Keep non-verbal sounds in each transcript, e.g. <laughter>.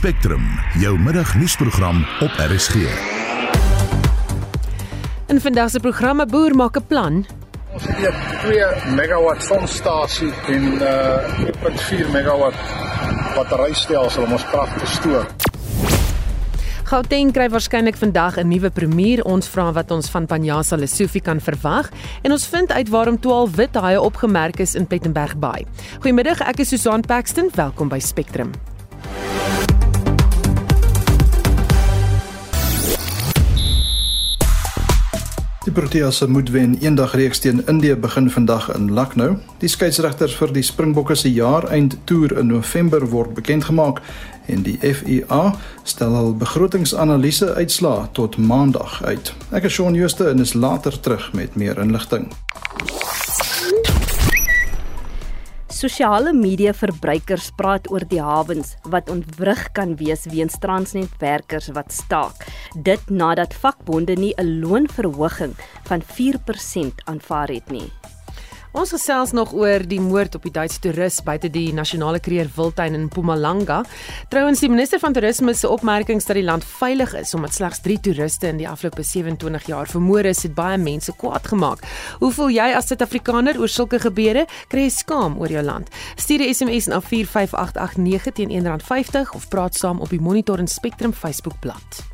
Spectrum, jou middagnuusprogram op RSG. In vandag se programme boer maak 'n plan. Ons het hier 2 megawatt sonstasie en uh 1.4 megawatt batterystelsel om ons krag te stoor. Gauteng kry waarskynlik vandag 'n nuwe premier. Ons vra wat ons van Panjasa Lesofie kan verwag en ons vind uit waarom 12 wit haie opgemerk is in Plettenberg Bay. Goeiemiddag, ek is Susan Paxton. Welkom by Spectrum. Die Proteas moet wen eendag reeks teen Indië begin vandag in Lucknow. Die skeieregters vir die Springbokke se jaareind toer in November word bekend gemaak en die FIA stel hul begrotingsanalise uitslae tot Maandag uit. Ek is Shaun Jooste en is later terug met meer inligting. Sosiale media verbruikers praat oor die hawens wat ontwrig kan wees weens Transnet-werkers wat staak. Dit nadat vakbonde nie 'n loonverhoging van 4% aanvaar het nie. Ons gesels nog oor die moord op die Duitse toerist buite die nasionale kreer Wildtuin in Mpumalanga. Trouwens die minister van toerisme se opmerkings dat die land veilig is omdat slegs 3 toeriste in die afgelope 27 jaar vermoor is, het baie mense kwaad gemaak. Hoe voel jy as Suid-Afrikaner oor sulke gebeure? Kry jy skaam oor jou land? Stuur 'n SMS na 45889 teen R1.50 of praat saam op die Monitor en Spectrum Facebookblad.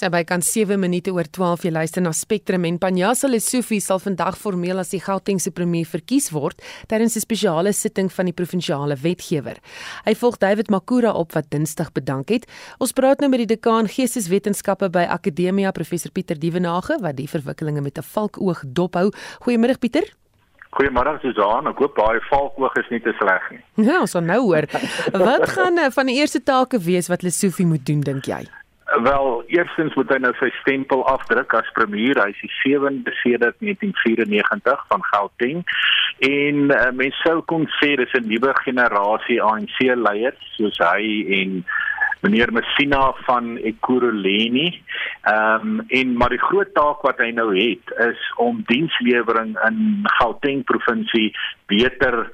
Sy by kan 7 minute oor 12 jy luister na Spectrum en Panjasa Lesofie sal vandag formeel as die Gautengse premier verkies word tydens 'n spesiale sitting van die provinsiale wetgewer. Hy volg David Makura op wat Dinsdag bedank het. Ons praat nou met die dekaan Geesteswetenskappe by Akademia professor Pieter Dievenage wat die verwikkelinge met 'n valkoog dophou. Goeiemôre Pieter. Goeiemôre Susan. Ek hoop daai valkoog is nie te sleg nie. Ja, ons sal nou hoor. Wat <laughs> gaan eh, van die eerste take wees wat Lesofie moet doen dink jy? Wel, eerstens moet hy nou sy stempel afdruk as premier. Hy is die 7de sedert 1994 van Gauteng. En uh, mens sou kon sê dis 'n nuwe generasie ANC leiers soos hy en meneer Messina van Ekurhuleni. Ehm um, en maar die groot taak wat hy nou het is om dienslewering in Gauteng provinsie beter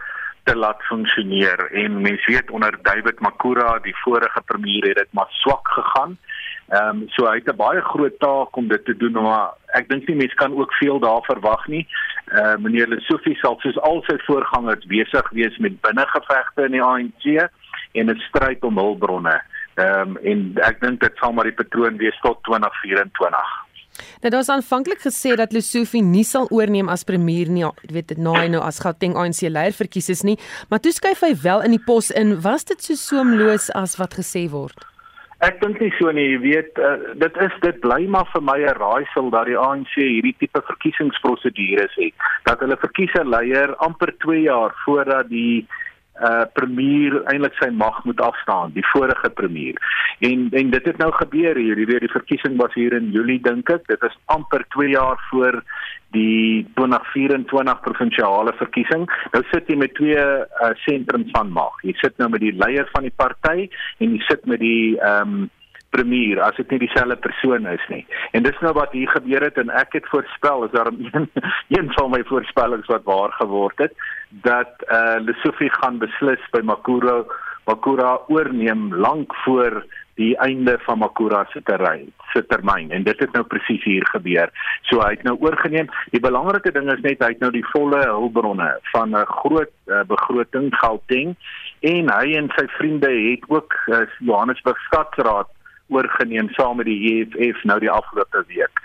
te laat funksioneer en mens weet onder David Makura die vorige premier het dit maar swak gegaan. Ehm um, so hy het 'n baie groot taak om dit te doen maar ek dink nie mense kan ook veel daar verwag nie. Eh uh, meneer Lesofie sal soos al sy voorgangers besig wees met binnengevegte in die ANC en 'n stryd om hulpbronne. Ehm um, en ek dink dit sal maar die patroon wees tot 2024. Nou daar's aanvanklik gesê dat Lesofie nie sal oorneem as premier nie, jy weet dit nou hy nou as Gauteng ANC leier verkies is nie, maar toe skuif hy wel in die pos in. Was dit so soemloos as wat gesê word? Ek dink nie so nie, jy weet, uh, dit is dit bly maar vir my 'n raaisel dat die ANC hierdie tipe verkiesingsprosedures het. Dat hulle verkies 'n leier amper 2 jaar voordat die uh premier eintlik sy mag moet afstaan, die vorige premier. En en dit het nou gebeur hier, jy weet die verkiesing was hier in Julie dink ek. Dit is amper 2 jaar voor die 2024 provinsiale verkiesing. Nou sit jy met twee uh sentrums van mag. Jy sit nou met die leier van die party en jy sit met die ehm um, premier as dit nie dieselfde persoon is nie. En dis nou wat hier gebeur het en ek het voorspel is daar een <laughs> een van my voorspellings wat waar geword het dat uh, Lesofie gaan beslis by Makura Makura oorneem lank voor die einde van Makura se terrein se termyn en dit het nou presies hier gebeur. So hy het nou oorgeneem. Die belangrike ding is net hy het nou die volle hulpbronne van 'n groot uh, begroting Gauteng en hy en sy vriende het ook uh, Johannesburg Stadsraad oorgeneem saam met die EFF nou die afgelope week.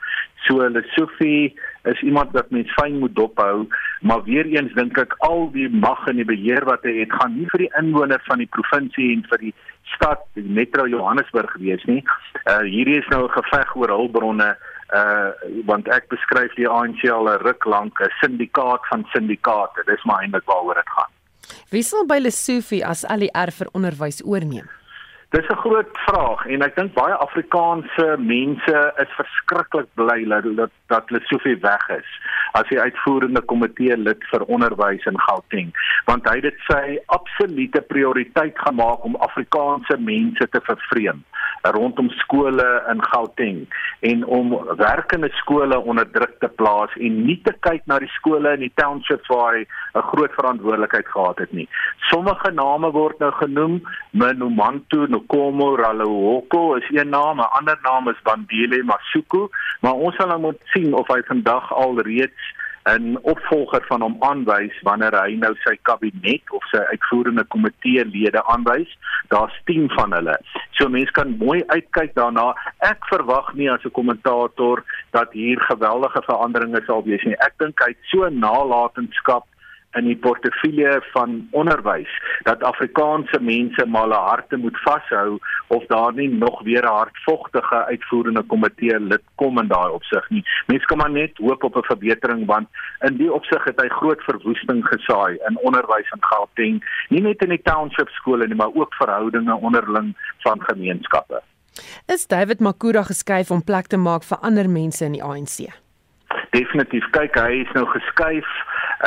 So hulle Sofie is iemand wat mens fyn moet dophou, maar weer eens dink ek al die mag en die beheer wat hy het, gaan nie vir die inwoners van die provinsie en vir die stad Metro Johannesburg wees nie. Uh hierdie is nou 'n geveg oor hulpbronne uh want ek beskryf die ANC al 'n ruk lank 'n syndikaat van syndikaate. Dis maar eintlik waaroor dit gaan. Wie sal by Lesofie as ALR vir onderwys oorneem? Dis 'n groot vraag en ek dink baie Afrikaanse mense is verskriklik bly dat dat, dat soveel weg is as die uitvoerende komitee lid vir onderwys in Gauteng want hy dit sy absolute prioriteit gemaak om Afrikaanse mense te vervreem rondom skole in Gauteng en om werkende skole onder druk te plaas en nie te kyk na die skole in die townships waar hy 'n groot verantwoordelikheid gehad het nie. Sommige name word nou genoem, Manomantu, Nkomo, Ralehoko is een naam, 'n ander naam is Bandile Masuku, maar ons sal nou moet sien of hy vandag al reeds 'n opvolger van hom aanwys wanneer hy nou sy kabinet of sy uitvoerende komitee lede aanwys. Daar's 10 van hulle. So mense kan mooi uitkyk daarna. Ek verwag nie as 'n kommentator dat hier geweldige veranderinge sal wees nie. Ek dink hy het so nalatenskap in die portefeulje van onderwys dat Afrikaanse mense maar hulle harte moet vashou of daar nie nog weer 'n hardvogtige uitvoerende komitee lid kom in daai opsig nie. Mense kan maar net hoop op 'n verbetering want in die opsig het hy groot verwoesting gesaai in onderwys in Gauteng, nie net in die township skole nie, maar ook verhoudinge onderling van gemeenskappe. Is David Makura geskuif om plek te maak vir ander mense in die ANC? Definitief. Kyk, hy is nou geskuif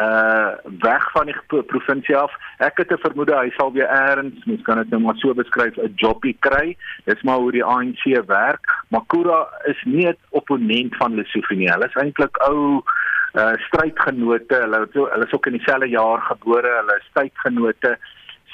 uh weg van die provinsie af. Ek het 'n vermoede hy sal weer eers, mens kan dit nou maar so beskryf, 'n jobbie kry. Dis maar hoe die ANC werk. Makura is nie 'n opponent van Lesotho nie. Hulle is eintlik ou uh strydgenote. Hulle hulle is ook in dieselfde jaar gebore. Hulle is tydgenote.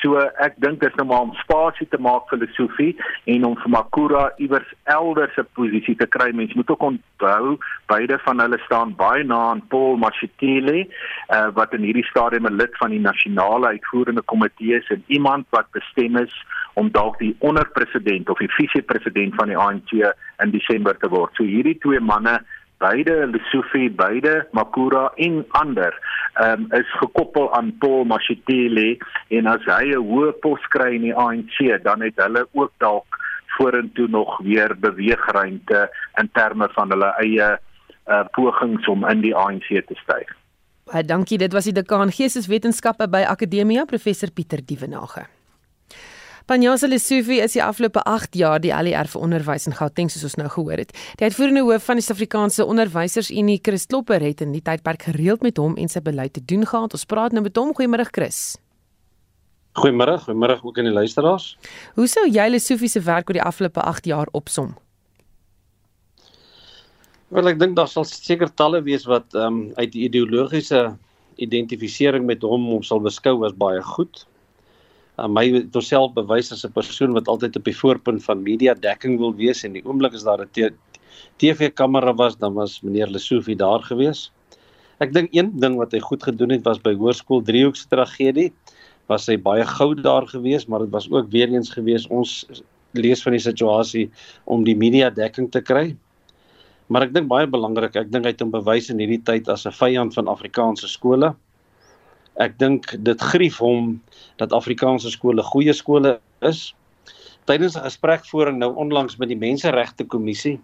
So ek dink dit is nou maar om spasie te maak vir Lesofie en om vir Makura iewers elders 'n posisie te kry. Mens moet ook onthou beide van hulle staan baie na aan Paul Mashatile, uh, wat in hierdie stadium 'n lid van die nasionale uitvoerende komitee is en iemand wat bestem is om dalk die onderpresident of die visiepresident van die ANC in Desember te word. So hierdie twee manne beide Lesofie, beide Makura en ander um, is gekoppel aan Paul Mashitile en as hy 'n hoë pos kry in die ANC, dan het hulle ook dalk vorentoe nog weer beweegruimte in terme van hulle eie uh, pogings om in die ANC te styg. Baie dankie, dit was die dekaan Geesteswetenskappe by Akademia, professor Pieter Dievenage. Panjasa Lesufi is die afgelope 8 jaar die ALR vir onderwys in Gauteng soos ons nou gehoor het. Die uitvoerende hoof van die Suid-Afrikaanse Onderwysersunie, Chris Klopper, het in die tydperk gereeld met hom en sy beleid te doen gehad. Ons praat nou met hom. Goeiemôre Chris. Goeiemôre, goeiemôre ook aan die luisteraars. Hoe sou jy Lesufi se werk oor die afgelope 8 jaar opsom? Wel ek dink daar sal seker talle wees wat ehm um, uit die ideologiese identifisering met hom hom sal beskou as baie goed uh, my homself bewys as 'n persoon wat altyd op die voorpunt van media dekking wil wees en die oomblik as daar 'n TV-kamera was, dan was meneer Lesofie daar gewees. Ek dink een ding wat hy goed gedoen het was by Hoërskool Driehoek se tragedie, was hy baie gou daar gewees, maar dit was ook weer eens gewees ons lees van die situasie om die media dekking te kry. Maar ek dink baie belangrik, ek dink hy het hom bewys in hierdie tyd as 'n vyand van Afrikaanse skole. Ek dink dit grief hom dat Afrikaanse skole goeie skole is. Tydens 'n gesprekvoering nou onlangs met die Menseregte Kommissie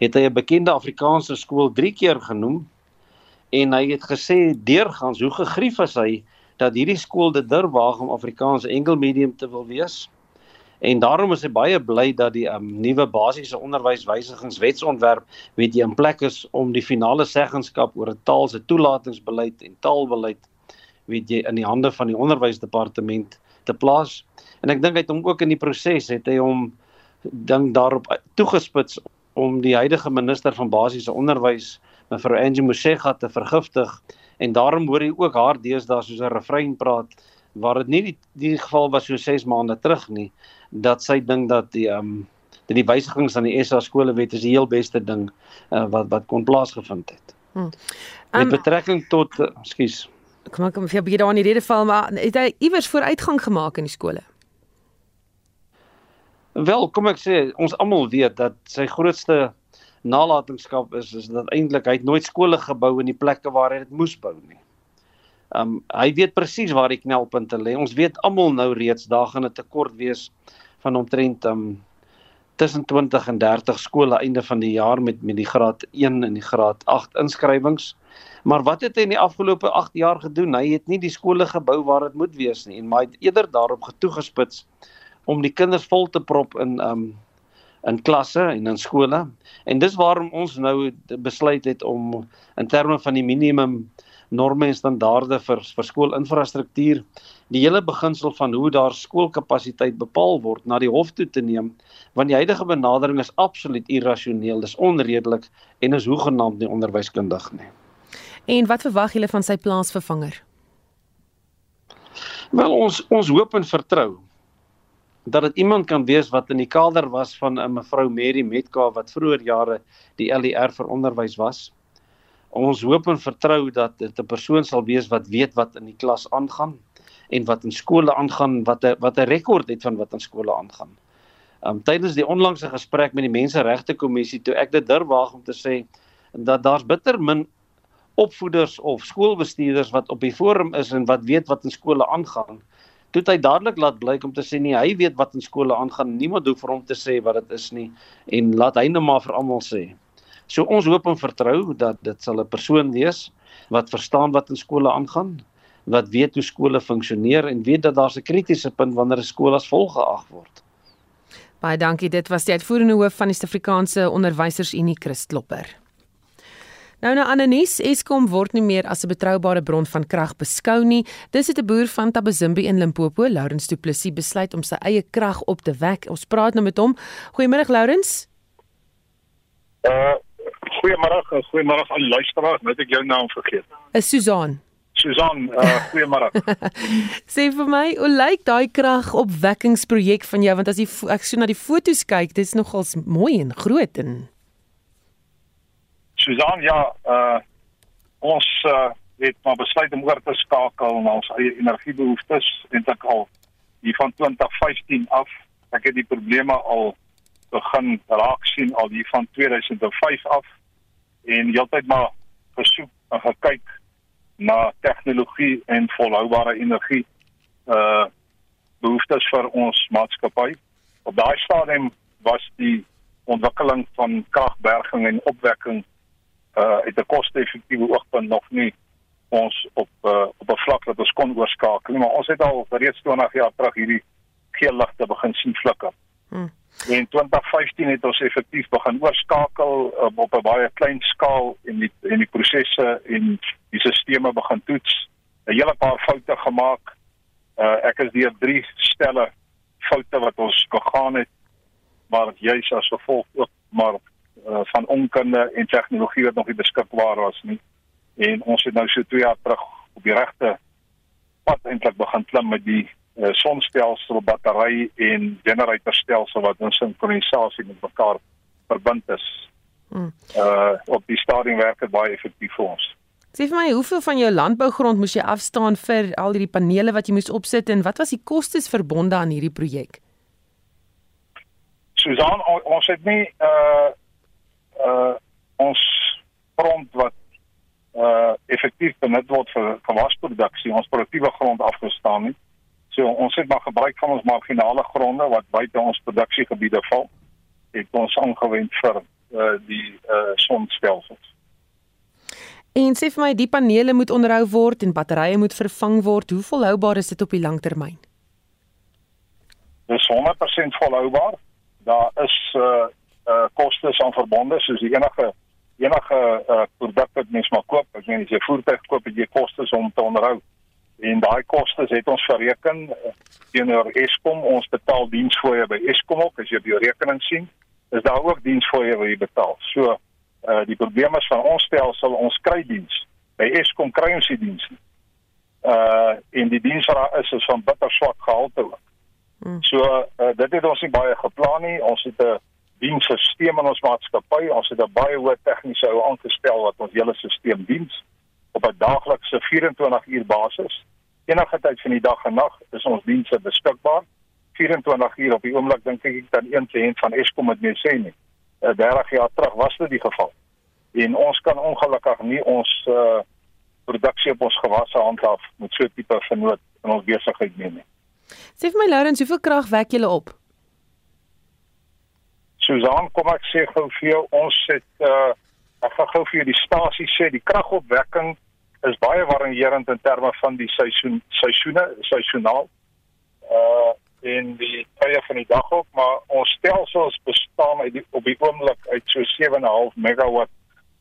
het hy 'n bekende Afrikaanse skool 3 keer genoem en hy het gesê deurgangs hoe gegrief is hy dat hierdie skool dit durf waag om Afrikaans enkelmedium te wil wees. En daarom is hy baie bly dat die um, nuwe basiese onderwyswysigingswetsontwerp weet jy in plek is om die finale seggenskap oor 'n taal se toelatingsbeleid en taalbeleid weet jy in die hande van die onderwysdepartement te plaas. En ek dink hy het hom ook in die proses het hy hom dink daarop toegespits om die huidige minister van basiese onderwys mevrou Angie Mosega te vergiftig en daarom hoor jy ook haar deesdae soos 'n refrein praat waar dit nie die, die geval was so 6 maande terug nie dat sy dink dat die ehm um, dat die wysigings aan die SA skolewet is die heel beste ding uh, wat wat kon plaasgevind het. Hmm. Um, Met betrekking tot uh, skus kom ek kom vir 'n bietjie daar in die rede val maar het hy iewers vooruitgang gemaak in die skole? Wel, kom ek sê, ons almal weet dat sy grootste nalatenskap is is dat eintlik hy het nooit skole gebou in die plekke waar hy dit moes bou nie. Um hy weet presies waar die knelpunte lê. Ons weet almal nou reeds daar gaan 'n tekort wees van omtrent um tussen 20 en 30 skole einde van die jaar met met die graad 1 en die graad 8 inskrywings. Maar wat het hy in die afgelope 8 jaar gedoen? Hy het nie die skole gebou waar dit moet wees nie en maar het eerder daarop getoegespits om die kinders vol te prop in um in klasse en in skole. En dis waarom ons nou besluit het om in terme van die minimum norme en standaarde vir vir skoolinfrastruktuur. Die hele beginsel van hoe daar skoolkapasiteit bepaal word na die hof toe te neem, want die huidige benadering is absoluut irrasioneel, dis onredelik en is hoegenaamd nie onderwyskundig nie. En wat verwag julle van sy plaasvervanger? Wel ons ons hoop en vertrou dat dit iemand kan wees wat in die kader was van 'n mevrou Mary Metka wat vroeër jare die LER vir onderwys was. Ons hoop en vertrou dat dit 'n persoon sal wees wat weet wat in die klas aangaan en wat in skole aangaan, wat 'n wat 'n rekord het van wat in skole aangaan. Um tydens die onlangse gesprek met die Menseregte Kommissie toe ek dit durwaag om te sê dat daar's bitter min opvoeders of skoolbestuurders wat op die forum is en wat weet wat in skole aangaan. Toe hy dadelik laat blyk om te sê nee, hy weet wat in skole aangaan. Niemand hoef vir hom te sê wat dit is nie en laat hy net maar vir almal sê. So ons hoop en vertrou dat dit sal 'n persoon wees wat verstaan wat in skole aangaan, wat weet hoe skole funksioneer en weet dat daar 'n kritiese punt wanneer 'n skool as volgeag word. Baie dankie. Dit was die uitvoerende hoof van die Suid-Afrikaanse Onderwysersunie, Chris Klopper. Nou na Ananis, Eskom word nie meer as 'n betroubare bron van krag beskou nie. Dis het 'n boer van Tabazimbi in Limpopo, Lawrence Du Plessis, besluit om sy eie krag op te wek. Ons praat nou met hom. Goeiemôre Lawrence. Uh goeiemôre, goeiemôre aan die luisteraars. Net ek jou naam vergeet. Is Susan. Susan, uh <laughs> goeiemôre. Sê vir my, hoe lyk daai kragopwekkingsprojek van jou want as jy ek so na die foto's kyk, dit's nogals mooi en groot en Susan, ja, uh ons uh het maar besluit om oor te skakel na ons eie energiebehoeftes en dit al hier van 2015 af. Ek het die probleme al begin raak sien al hier van 2005 af en heeltyd maar gesoek en gekyk na tegnologie en volhoubare energie uh behoeftes vir ons maatskappy. Op daai stadium was die ontwikkeling van kragberging en opwekking uh uit 'n koste-effektiewe oogpunt nog nie ons op uh, op 'n vlak dat ons kon oorskakel nie, maar ons het al reeds 20 jaar terug hierdie geel ligte begin sien flikker. Hmm. In 2015 het ons effektief begin oorskakel um, op 'n baie klein skaal en die en die prosesse en die stelsels begin toets. 'n Hele paar foute gemaak. Uh ek is deur drie stelle foute wat ons gegaan het maar juis as gevolg ook maar uh, van onkunde en tegnologie wat nog nie beskikbaar was nie. En ons het nou so 2 jaar terug op die regte pad eintlik begin klim met die uh, sonstelsel, battery en generatorstelsel wat in sinkronisasie met mekaar verbind is. Hmm. Uh op die stadium werk dit baie effektief vir ons. Sê vir my, hoeveel van jou landbougrond moes jy afstaan vir al hierdie panele wat jy moes opsit en wat was die kostes verbonde aan hierdie projek? Susan, ons het nie uh uh ons grond wat uh effektief benut word vir gewasproduksie, ons produktiewe grond afgestaan het. So ons het maar gebruik van ons marginale gronde wat buite ons produksiegebiede val, het ons aangewend vir uh die uh sonstelsels. En sê vir my, die panele moet onderhou word en batterye moet vervang word. Hoe volhoubaar is dit op die langtermyn? Dis 100% volhoubaar. Daar is uh uh kostes aan verbonde soos enige enige uh produk wat mens maar koop. As jy 'n voertuig koop, het jy kostes om te onderhou. En daai kostes het ons bereken uh, teenoor Eskom. Ons betaal diensfooie by Eskom ook as jy op jou rekening sien. Is daar ook diensfooie wat jy betaal. So uh die probleem is van ons stelsel, ons kry diens. By Eskom kry ons die diens. Uh en die diens wat daar is is van bitter swak gehalte ook. Hmm. So uh, dit het ons nie baie geplan nie. Ons het 'n dienstelsel in ons maatskappy. Ons het 'n baie hoë tegniese ou aangestel wat ons hele stelsel diens op 'n daaglikse 24 uur basis. Enige tyd van die dag en nag is ons dienste beskikbaar. 24 uur op die oomblik dink ek dan een kliënt van Eskom het mee sê nie. 30 eh, jaar terug was dit die geval. En ons kan ongelukkig nie ons uh produksie op ons gewasse handhaaf met so tipe vernoot in ons besigheid neem nie. Sê vir my Laurens, hoeveel krag wek julle op? Susan, kom ek sê gou vir jou, ons het uh ek gaan gou vir jou die stasie sê, die kragopwekking is baie varierend in terme van die seisoen seisoene, seisoonaal. Uh in die tye van die dag ook, maar ons stelsels bestaan uit die, op die oomblik uit so 7.5 megawatt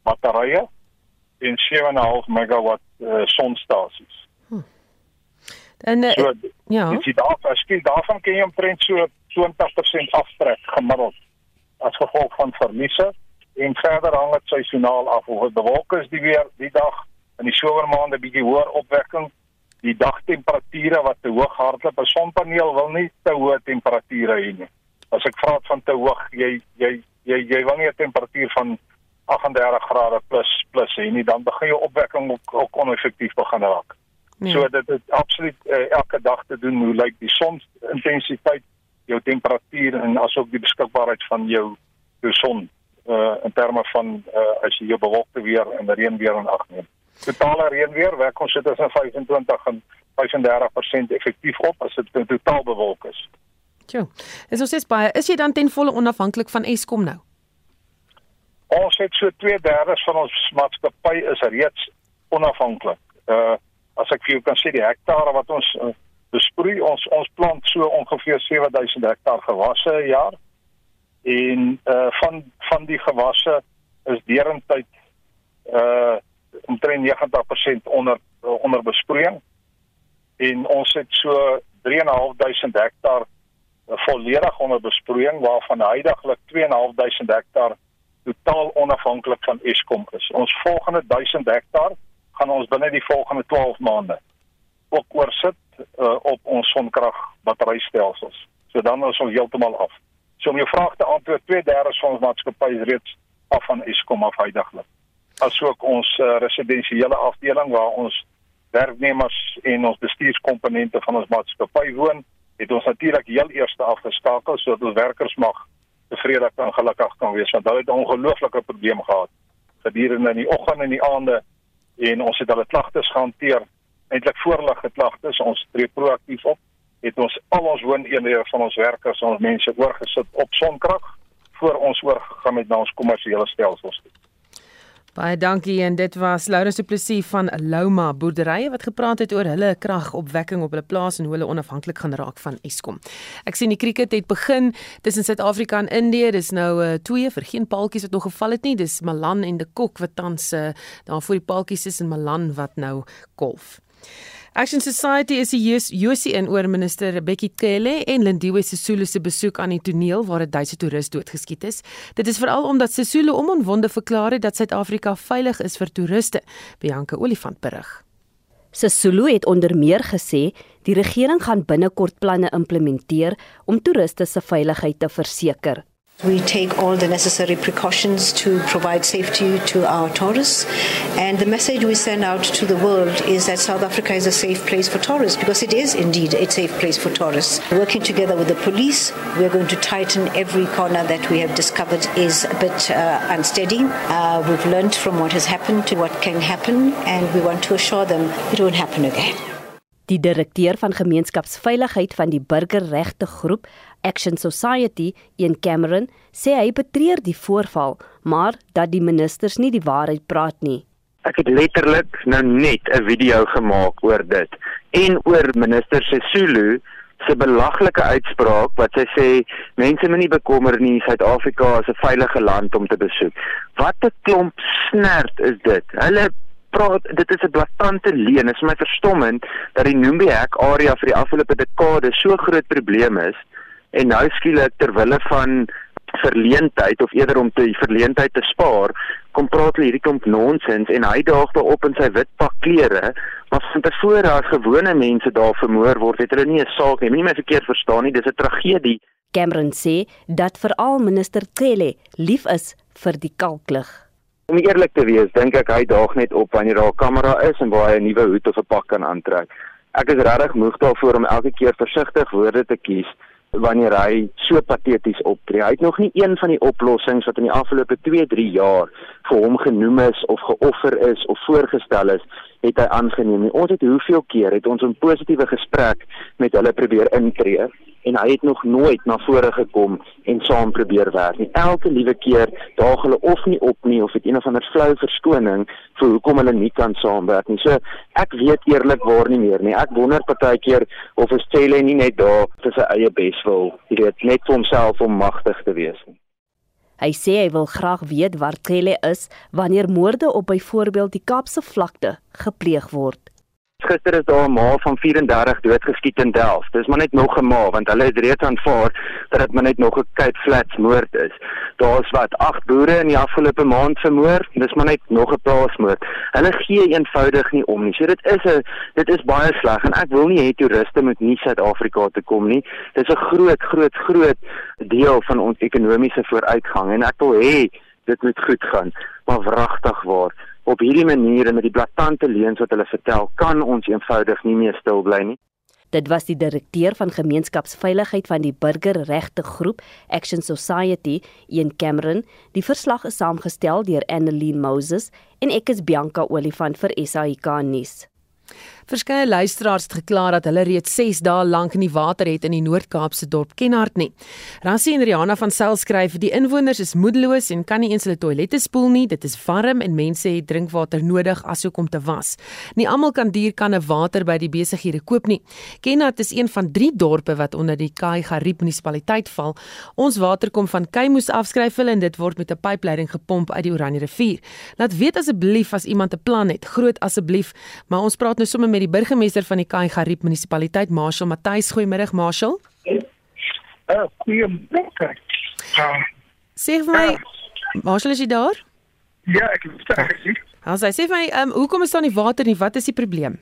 batterye en 7.5 megawatt uh, sonstasies. En uh, So ja, As jy daar verskil daarvan kan jy omtrent so 20% aftrek gemiddeld as gevolg van verliese en verder hang dit seisoonaal af. Of dit bewolk is die weer die dag in die somermaande bietjie hoër opwekking? Die dagtemperature wat te hoog hardloop. 'n sonpaneel wil nie te hoë temperature hê nie. As ek praat van te hoog jy jy jy jy wil nie 'n temperatuur van 38 grade plus plus hê nie dan begin jou opwekking ook, ook oneffektief begin raak. Nee. So dit is absoluut uh, elke dag te doen. Hoe lyk die sonintensiteit, jou temperatuur en asook die beskikbaarheid van jou jou son uh in terme van uh as jy jou bewolkte weer en reënweer in ag neem. Totale reënweer werk ons sit tussen 25 en 35% effektief op as dit totaal bewolk is. Tjoe. Is ons is baie is jy dan ten volle onafhanklik van Eskom nou? Ons het so 2/3 van ons maatskappy is reeds onafhanklik. Uh as ek vir jou kan sê die hektare wat ons uh, besproei, ons ons plant so ongeveer 7000 hektaar gewasse 'n jaar. En uh van van die gewasse is derentyd uh omtrent 90% onder onder besproeiing. En ons het so 3.500 hektaar uh, volledig onder besproeiing waarvan heidaglik 2.500 hektaar totaal onafhanklik van Eskom is. Ons volgende 1000 hektaar gaan ons binne die volgende 12 maande ook oorsit uh, op ons sonkrag batterystelsels. So dan is ons heeltemal af. So om jou vraag te antwoord, 2/3 van ons maatskappy is reeds af van Eskom af heidaglik. Asook ons uh, residensiële afdeling waar ons werknemers en ons bestuurskomponente van ons maatskappy woon, het ons natuurlik heel eers afgeskakel sodat ons werkers mag tevrede en gelukkig kan wees want hulle het 'n ongelooflike probleem gehad gedurende in die oggend en die aande en ons het hulle klagtes gehanteer eintlik voor hulle geklagtes ons tree proaktief op het ons al ons wooneenhede van ons werkers ons mense oorgesit op sonkrag voor ons oorgegaan met na ons kommersiële stelsels. Baie dankie en dit was Laurens Du Plessis van Louma Boerderye wat gepraat het oor hulle kragopwekking op hulle plaas en hoe hulle onafhanklik gaan raak van Eskom. Ek sien die krieket het begin tussen Suid-Afrika en Indië. Dis nou uh, twee vir geen paaltjies wat nog geval het nie. Dis Malan en De Kok wat tans uh, daar voor die paaltjies is en Malan wat nou golf. Action Society is die Josie in oor minister Becky Cele en Lindiwe Sisulu se besoek aan die toneel waar 'n Duitse toerist doodgeskiet is. Dit is veral omdat Sisulu onomwonde verklaar het dat Suid-Afrika veilig is vir toeriste. Bianca Olifant berig. Sisulu het onder meer gesê die regering gaan binnekort planne implementeer om toeriste se veiligheid te verseker. We take all the necessary precautions to provide safety to our tourists. And the message we send out to the world is that South Africa is a safe place for tourists because it is indeed a safe place for tourists. Working together with the police, we're going to tighten every corner that we have discovered is a bit uh, unsteady. Uh, we've learned from what has happened to what can happen, and we want to assure them it won't happen again. Die direkteur van gemeenskapsveiligheid van die burgerregte groep Action Society, Ian Cameron, sê hy betreur die voorval, maar dat die ministers nie die waarheid praat nie. Ek het letterlik nou net 'n video gemaak oor dit en oor minister Sesulu se belaglike uitspraak wat sy sê mense moenie bekommer nie, Suid-Afrika is 'n veilige land om te besoek. Wat 'n klomp snert is dit. Hulle praat dit is 'n blaatante leuen. Dit is my verstommend dat die Nombiek area vir die afgelope dekade so groot probleem is en nou skielik ter wille van verleentheid of eerder om te verleentheid te spaar, kom praat hulle hierdie klomp nonsens en hy daag daarop in sy wit pak klere, maar van tevore as gewone mense daar vermoor word, het hulle nie 'n saak nie. Moenie my verkeerd verstaan nie, dis 'n tragedie. Cameron sê dat veral minister Cele lief is vir die kalklig. Om eerlik te wees, dink ek hy daag net op wanneer daar 'n kamera is en waar hy 'n nuwe hoed of 'n pak kan aantrek. Ek is regtig moeg daarvoor om elke keer versigtig woorde te kies wanneer hy so pateties optree. Hy het nog nie een van die oplossings wat in die afgelope 2-3 jaar vir hom genoem is of geoffer is of voorgestel is, het hy aangeneem nie. Ons het hoeveel keer het ons 'n positiewe gesprek met hulle probeer intree en hy het nog nooit na vore gekom en saam probeer werk nie. Elke liewe keer daag hulle of nie op nie of het een of ander flou verskoning vir hoekom hulle nie kan saamwerk nie. So ek weet eerlikwaar nie meer nie. Ek wonder partykeer of is Cele nie net daar vir sy eie beswil, jy weet, net vir homself om magtig te wees nie. Hy sê hy wil graag weet waar Cele is wanneer moorde op byvoorbeeld die Kaapse vlakte gepleeg word. Gister is daar 'n ma van 34 doodgeskiet in Delft. Dis maar net nog 'n ma want hulle het reeds aanvaar dat dit maar net nog 'n Cape Flats moord is. Daar's wat 8 boere in die afgelope maand vermoor. Dis maar net nog 'n plaasmoord. Hulle gee eenvoudig nie om nie. So dit is 'n dit is baie sleg en ek wil nie hê toeriste moet nie Suid-Afrika toe kom nie. Dis 'n groot groot groot deel van ons ekonomiese vooruitgang en ek wil hê dit moet goed gaan. Maar wragtig waar op hierdie manier en met die blaatante leuns wat hulle vertel, kan ons eenvoudig nie meer stil bly nie. Dit was die direkteur van gemeenskapsveiligheid van die burgerregte groep Action Society, Ian Cameron. Die verslag is saamgestel deur Annelien Moses en ek is Bianca Olifant vir SAK nuus. Verskeie luisteraars het gekla dat hulle reeds 6 dae lank nie water het in die Noord-Kaapse dorp Kenhardt nie. Rassie en Rihanna van Sail skryf: "Die inwoners is moedeloos en kan nie eens hulle toilette spoel nie. Dit is warm en mense het drinkwater nodig asook om te was. Nie almal kan duur kanne water by die besighede koop nie. Kenhardt is een van 3 dorpe wat onder die Kai Gariep munisipaliteit val. Ons water kom van Keimoes afskryf hulle en dit word met 'n pypleiding gepomp uit die Oranje rivier. Laat weet asseblief as iemand 'n plan het. Groot asseblief, maar ons praat nou sommer met die burgemeester van die Kai Gariep munisipaliteit, Marshall Matthys. Goeiemôre, Marshall. Uh, goeiemôre. Uh, sê vir my, Marshall is jy daar? Ja, ek is daar. Ons sê vir my, um, hoekom is daar nie water nie? Wat is die probleem?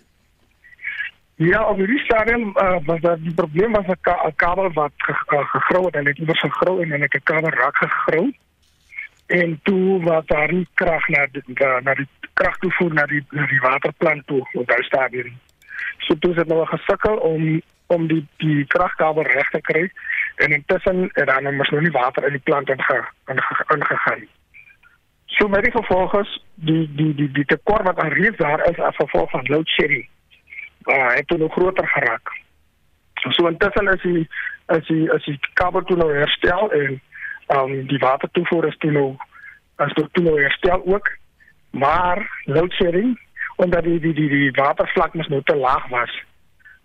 Ja, op hierdie stadium uh, was dat die probleem was 'n ka kabel wat gegrou het en dit was gegrou en 'n kabel raak gegrou. En toe wat daar nie krag na die, na die krag toevoer na die na die waterplant toe op daai stadium. So toe het nou gesukkel om om die die kragkabel reg te kry en intussen het dan nou mos nou nie water in die plant inge, inge, ingegaan. So met die gevolge die die die die tekort wat alreeds daar is as gevolg van load shedding. Uh het toe nog groter geraak. So intussen is die is die is die kabel toe nou herstel en um die watertoevoer is toe nou as toe nou herstel ook maar load shedding omdat die die die die watervlak mos nou te laag was.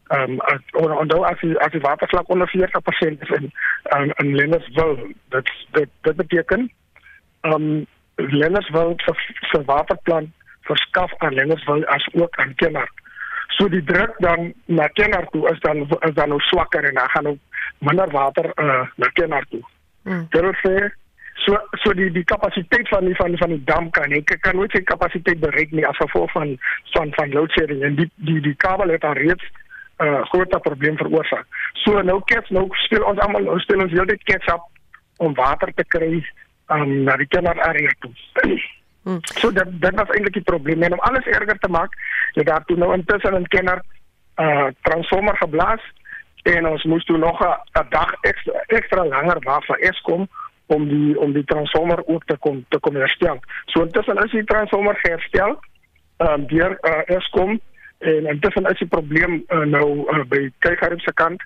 Ehm um, dan as die as die watervlak onder 40% is in um, in Lennerswil, dit dit dit beteken ehm um, Lennerswil se se waterplan verskaf aan Lennerswil as ook aan Kenner. So die druk dan na Kenner toe is dan is dan nou swakker en dan gaan ook minder water uh, na Kenner toe. Hmm. Dit sê So so die die kapasiteit van die van van die dam kan ek kan nooit sy kapasiteit bereik nie as gevolg van van van load shedding en die die die kabel het al reeds 'n uh, groot probleem veroorsaak. So nou kets nou speel ons almal nou speel ons heeltyd catch up om water te kry um, na die Kenner area toe. Hmm. <clears throat> So dat dat was eintlik die probleem en om alles erger te maak, jy daar toe nou intussen in Kenner uh, transformer geblaas en ons moes toe nog 'n dag ekstra ekstra langer wag vir Eskom om die om die transformer ook te kom te kom herstel. So intussen is die transformer herstel ehm um, deur uh, Eskom en intussen is die probleem uh, nou uh, by Kygarib se kant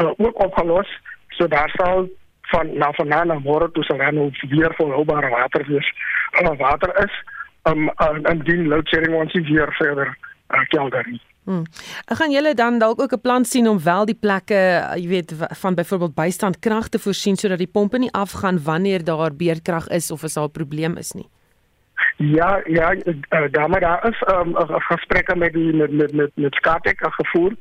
uh, ook opgelos. So daar sal van na van na môre toe sal dan nou weer volhoubare water wees. Uh, water is um, uh, en die load shedding ons weer verder uh, nie. Hmm. Gaan julle dan dalk ook 'n plan sien om wel die plekke, jy weet, van byvoorbeeld bystand krag te voorsien sodat die pompe nie afgaan wanneer daar beerdkrag is of as daar 'n probleem is nie. Ja, ja, uh, daar maar daar is um, gesprekke met die met met met, met Skatek gevoer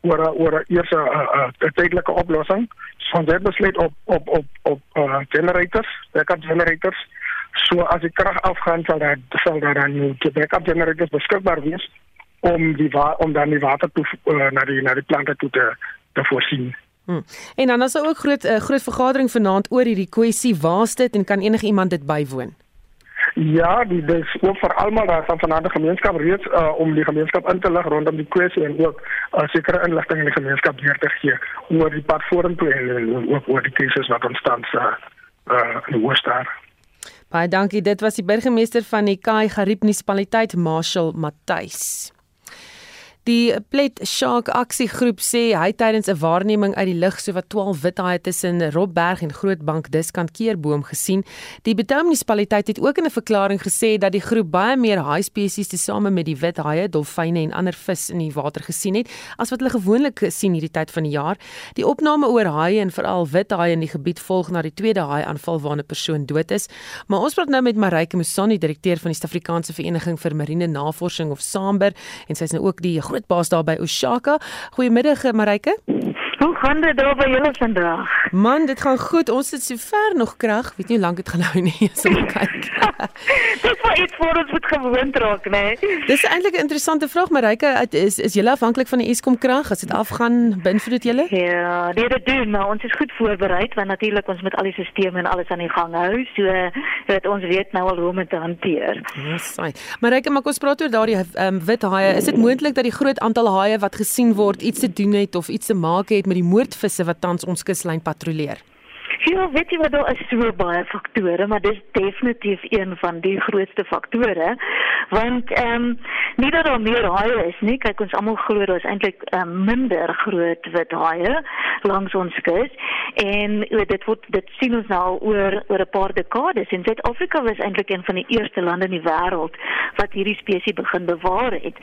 oor oor eers 'n tydelike oplossing. Van dit besluit op op op op uh, generators, backup generators. So as die krag afgaan sal daar sal daar dan nie backup generators beskikbaar wees om die om dan die water toe uh, na die na die plante toe te te voorsien. Hmm. En dan is daar ook groot uh, groot vergadering vanaand oor hierdie kwessie waar dit en kan enige iemand dit bywoon. Ja, die dis ook vir almal daar van vanaand die gemeenskap reeds uh, om die gemeenskap in te lig rondom die kwessie en ook uh, sekere inligting in die gemeenskap weer te gee oor die pad vorentoe en, en ook oor die krisis wat ontstaan uh, uh, in die Oostaar. Baie dankie. Dit was die burgemeester van die Kai Gariep munisipaliteit, Marshall Matthys. Die Plet Shark aksiegroep sê hy tydens 'n waarneming uit die lug sowat 12 wit haie tussen Robberg en Grootbank Diskant Keerboom gesien. Die Betown munisipaliteit het ook in 'n verklaring gesê dat die groep baie meer haai spesies tesame met die wit haie, dolfyne en ander vis in die water gesien het as wat hulle gewoonlik sien hierdie tyd van die jaar. Die opname oor haie en veral wit haie in die gebied volg na die tweede haai aanval waarna 'n persoon dood is. Maar ons praat nou met Marike Musani, direkteur van die Suid-Afrikaanse Vereniging vir Marine Navorsing of SAMBER en sy is nou ook die baas daar by Oshaka. Goeiemiddag Marike. Hoe gaan dit daar by julle vandag? Man, dit gaan goed. Ons het sover nog krag. Weet nie hoe lank dit gaan hou nie. <laughs> Ons moet kyk. <laughs> dit was iets voor ons moet gewoond raak, né? Nee? Dis eintlik 'n interessante vraag, Marike. Is is julle afhanklik van die Eskom krag? As dit afgaan, beïnvloed dit julle? Ja, nee, dit doen, maar ons is goed voorberei want natuurlik ons moet al die stelsels en alles aan die gang hou. So dat ons weet nou al hoe om dit te hanteer. Ja, saai. Marike, maar kom ons praat oor daardie um, wit haie. Is dit moontlik dat die groot aantal haie wat gesien word iets te doen het of iets te maak het met die moordvisse wat tans ons kuslyn patrolleer? Ja, weet jy wat daar is so baie faktore, maar dis definitief een van die grootste faktore. Want ehm um, nie dat daar meer haie is nie, kyk ons almal glo daar is eintlik um, minder groot wit haie langs ons kus en weet, dit word dit sien ons nou oor oor 'n paar dekades en Suid-Afrika was eintlik een van die eerste lande in die wêreld wat hierdie spesies begin bewaar het.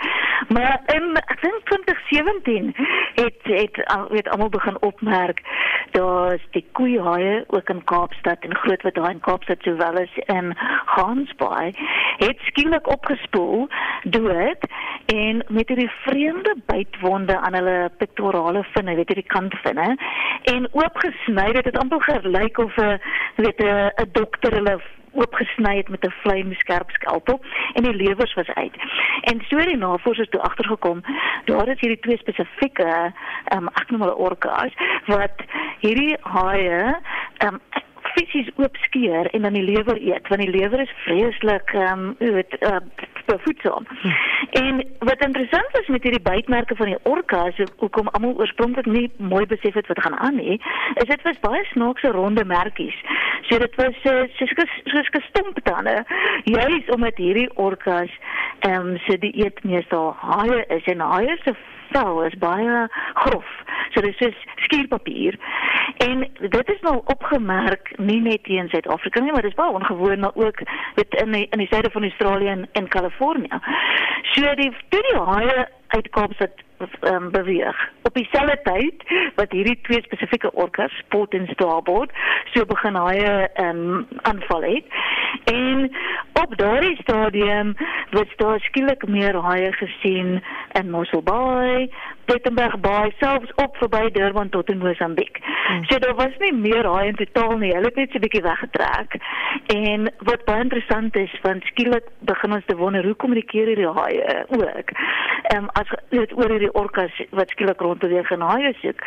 Maar in ek dink 2017 het het weet almal begin opmerk daar's die koeihaie ook in Kaapstad en Grootwit daar in Kaapstad sowel as in Gansbaai het skielik opgespoel dood en met hierdie vreemde bytwonde aan hulle pectorale vinne, weet jy die kantvinne en oopgesny dit het amper gelyk of 'n weet 'n dokter hulle oopgesny het met 'n vlamskerp skalpel en die lewers was uit. En so het die navorsers toe agtergekom, daar is hierdie twee spesifieke ehm um, ek noem hulle orka's wat hierdie haie ehm um, fisies oopskeer en dan die lewer eet want die lewer is vreeslik ehm um, weet uh, voedsaam. Hm. En wat interessant is met hierdie bytmerke van die orka is hoekom almal oorspronklik nie mooi besef het wat gaan aan nie, is dit was baie snaakse ronde merkies. So dit was uh, soos soos gestomp tande. Juist omdat hierdie orkas ehm um, se die eet meestal haie is en haie se vel is baie grof. So dit is skierpapier. En dit is nou opgemerk nie net hier in Suid-Afrika nie, maar dit is baie ongewoon maar ook weet in die, in die suide van Australië en in Kalifornië. So die toe die haie uit Kaapstad um, beweeg. Op dieselfde tyd wat hierdie twee spesifieke orkas, Port en Starboard, so begin haie um, aanval het. En op daardie stadium was daar skielik meer haie gesien in Mossel Bay, Plettenberg Bay, selfs op verby Durban tot in Mosambiek. Hmm. So daar was nie meer haie in totaal nie. Hulle het net so 'n bietjie weggetrek. En wat baie interessant is, want skielik begin ons te wonder hoe kommunikeer hierdie haie ook. Ehm um, as dit oor hierdie orkas wat skielik rondbeweeg en haie soek.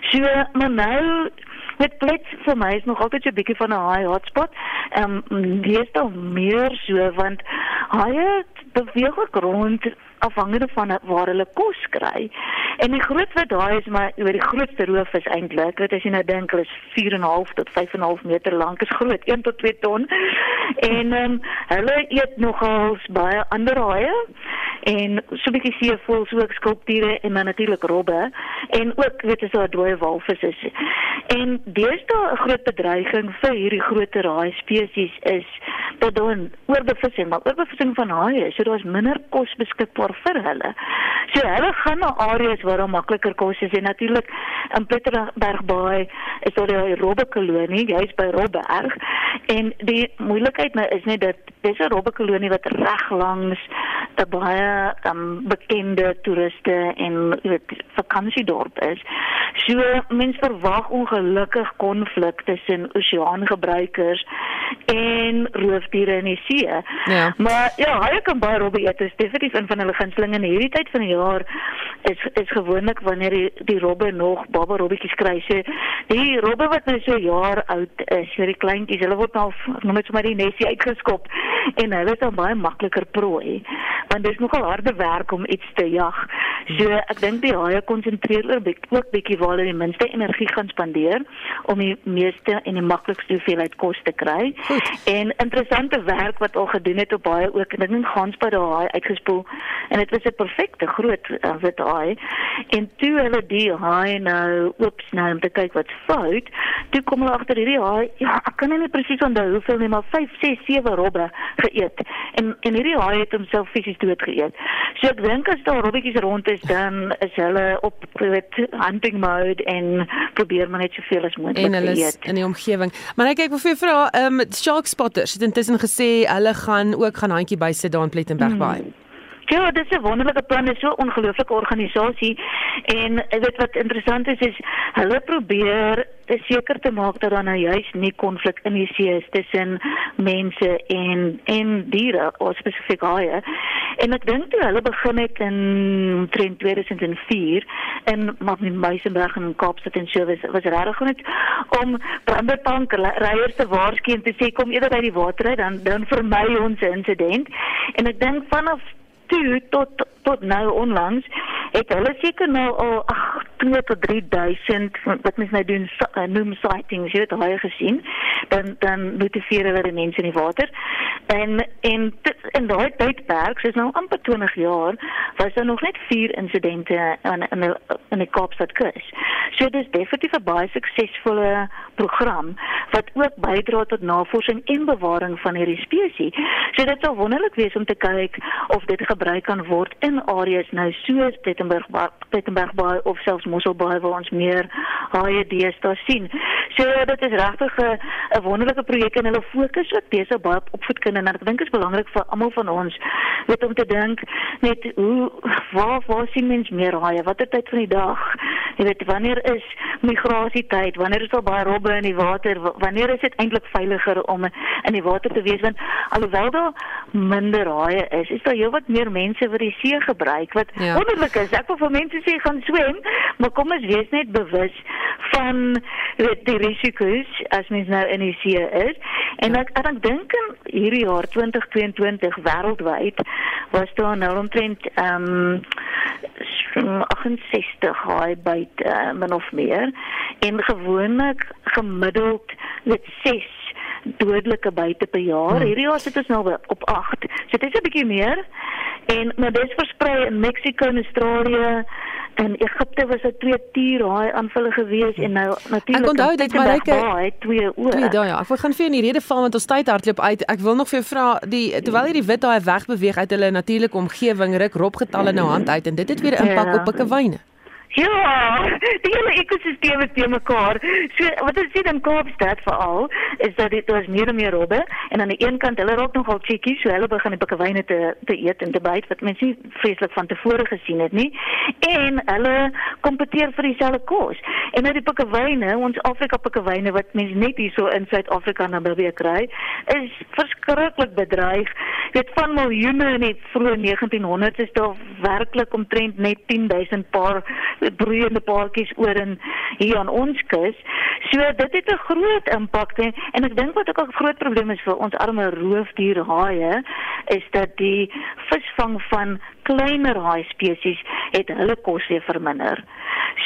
So maar nou met plek vir my is nog altyd so 'n bietjie van 'n high hotspot. Ehm um, is daar meer so want haie beweeg ook rond afhangende van waar hulle kos kry. En die groot wat daai is maar oor die grootste roof is eintlik, wat as jy nou dink is 4.5 tot 5.5 meter lank, is groot, 1 tot 2 ton. En ehm um, hulle eet nogals baie ander haie en so 'n bietjie seevoëls ook skulpture en dan natuurlik robbe en ook weet as daar dooie walvisse is. En deesdae 'n groot bedreiging vir hierdie groter haai spesies is dat daar oorbevissing, maar oorbevissing van haie, so daar's minder kos beskikbaar vir hulle. So hulle gaan na areas waar daar makliker kos is en natuurlik in Pieterberg Bay is daar die robbe kolonie, jy's by Robberg en die moeilikheid nou is net dat dis 'n robbe kolonie wat reg langs 'n baie um, bekende toeriste en weet vakansiedorp is. So mense verwag ongelukkig konflik tussen oseaangebruikers en roofdiere in die see. Ja. Maar ja, hy kan baie robbe eet. Dit is definitief een van hulle gunstelinge in hierdie tyd van die jaar is is gewoonlik wanneer die die robbe nog baba robbetjies kry. So die robbe wat nou so jaar oud is, so die kleintjies, hulle word nou noem dit sommer die nesie uitgeskop en hulle is dan baie makliker prooi want dit is nogal harde werk om iets te jag. So ek dink die haie konsentreer oor ook bietjie waar hulle die minste energie gaan spandeer om die meeste en die maklikste hoeveelheid kos te kry. Goed. En interessante werk wat al gedoen het op baie ook en ek dink gans by daai uitgespoel en dit was 'n perfekte groot uh, wit haai. En toe hulle die haai nou oop sny om te kyk wat fout, toe kom hulle agter hierdie haai, ja, ek kan nie presies onthou hoeveel nie, maar 5, 6, 7 robbe geëet. En en hierdie haai het homself fisies dood geëet. So ek dink as daar robbetjies rond is, dan is hulle op weet hunting mode en probeer maar net soveel as moontlik en hulle is in die omgewing. Maar ek kyk of jy vra, ehm um, Shark Spotters het intussen gesê hulle gaan ook gaan handjie by sit daar in Plettenberg Bay. Hmm. Ja, dit is 'n wonderlike plan, is so 'n ongelooflike organisasie en weet wat interessant is is hulle probeer seker te maak dat daar nou juis nie konflik in die see is tussen mense en en diere, of spesifiek haie. En ek dink toe hulle begin het in 2004 in Meisenberg in Kaapstad en so was was regtig goed om brandertank ryers te waarsku en te sê kom eerder by die water uit dan dan vermy ons 'n insident. En ek dink vanaf toe tot tot nou onlangs het hulle seker nou al ag 2 tot 3000 wat mens nou doen uh, noem sightings jy het al gesien dan dan notifieer hulle die mense in die water. En en in daai tydperk is nou amper 20 jaar was daar nog net 4 insidente in in die, in die Kaapstad kus. So dit is definitief 'n baie suksesvolle program wat ook bydra tot navorsing en bewaring van hierdie spesies. So dit sou wonderlik wees om te kyk of dit gebruik kan word in areas nou soos Plettenberg Plettenberg Bay of selfs Mosselbaai waar ons meer haie deesdae sien. So dit is regtig 'n wonderlike projek en hulle fokus ook besig baie op opvoedkunde en ek dink dit is belangrik vir almal van ons weet om te dink net hoe waar waar sien mens meer haie? Watter tyd van die dag? Jy weet wanneer is migrasietyd? Wanneer is daar baie robbe in die water? Wanneer is dit eintlik veiliger om in die water te wees want alhoewel daar minder haie is, is daar heelwat meer mense wat die see gebruik wat ja. wonderlik is. Ek wil vir mense sê gaan swem, maar kom ons wees net bewus van weet, die risiko's as mens nou in die see is. En ek ek dink in hierdie jaar 2022 wêreldwyd was daar nou omtrent ehm um, 68 haai buite uh, min of meer en gewoonlik gemiddeld met 6 dodelike buite per jaar. Hmm. Hierdie jaar sit ons nou op 8. So dit is 'n bietjie meer. En maar dis versprei in Mexiko en Australië en Egipte was dit twee tierhaai aanvalle gewees en nou natuurlik Ek onthou dit maar ek twee oor. Twee daai ja. Ek wil gaan vir in die rede val want ons tyd hardloop uit. Ek wil nog vir jou vra die terwyl hierdie wit daai wegbeweeg uit hulle natuurlike omgewing ruk robgetalle nou hand uit en dit het weer impak ja. op pikkewyne. Ja, die hele ekosisteem is te mekaar. So wat ons sien in Kaapstad veral is dat dit daar's meer en meer robbe en aan die een kant hulle raak nogal chickies, so hulle begin die pikkewyne te te eet en te byt wat mense nie vreeslik van tevore gesien het nie. En hulle kompeteer vir dieselfde kos. En nou die pikkewyne, ons Afrika pikkewyne wat mense net hier so in Suid-Afrika nou beweeg kry, is verskriklik bedreig. Dit van miljoene in die vroeë 1900s is daar werklik omtrent net 10000 paar broeiende paartjies oor in hier aan ons kus. So dit het 'n groot impak en, en ek dink wat ook 'n groot probleem is vir ons arme roofdierhaie is dat die visvang van kleiner haai spesies het hulle kos weer verminder.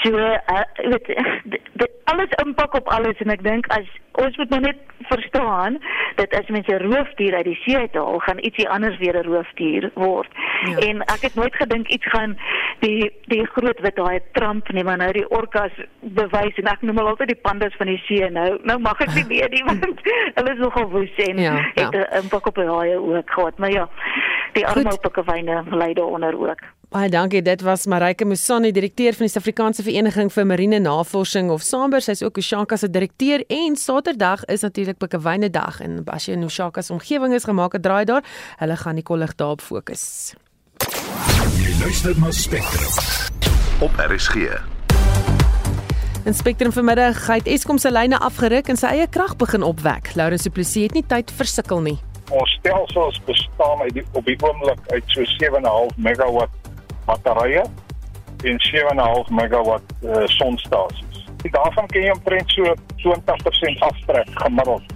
So uh, weet <laughs> dit alles impak op alles en ek dink as ons moet nou net verstaan dat as mense 'n roofdier uit die see uithaal, gaan ietsie anders weer 'n roofdier word. Ja. En ek het nooit gedink iets gaan die die groot wit haai tramp nie, maar nou die orkas bewys en ek noem hulle altyd die pandas van die see nou. Nou mag ek nie <laughs> meer nie want <laughs> hulle is nogal woes en ja, ja. het 'n impak op die haie ook gehad. Maar ja, die arme pikkewyne lei daaronder ook. Baie dankie. Dit was Marike Musani, direkteur van die Suid-Afrikaanse Vereniging vir Marine Navorsing of Samber. Sy's ook Oshaka se direkteur en Saterdag is natuurlik Pikkewyne dag en as jy in Oshaka se omgewing is gemaak 'n draai daar, hulle gaan die kollig daarop fokus. Jy luister na Spectrum op RSG. In Spectrum vanmiddag het Eskom se lyne afgeruk en sy eie krag begin opwek. Laurens Du Plessis het nie tyd vir sukkel nie. Ons stelsels bestaan uit die, op die oomblik uit so 7.5 megawatt batterye en 7.5 megawatt uh, sonstasies. Die daarvan kan jy omtrent so 20% aftrek gemiddeld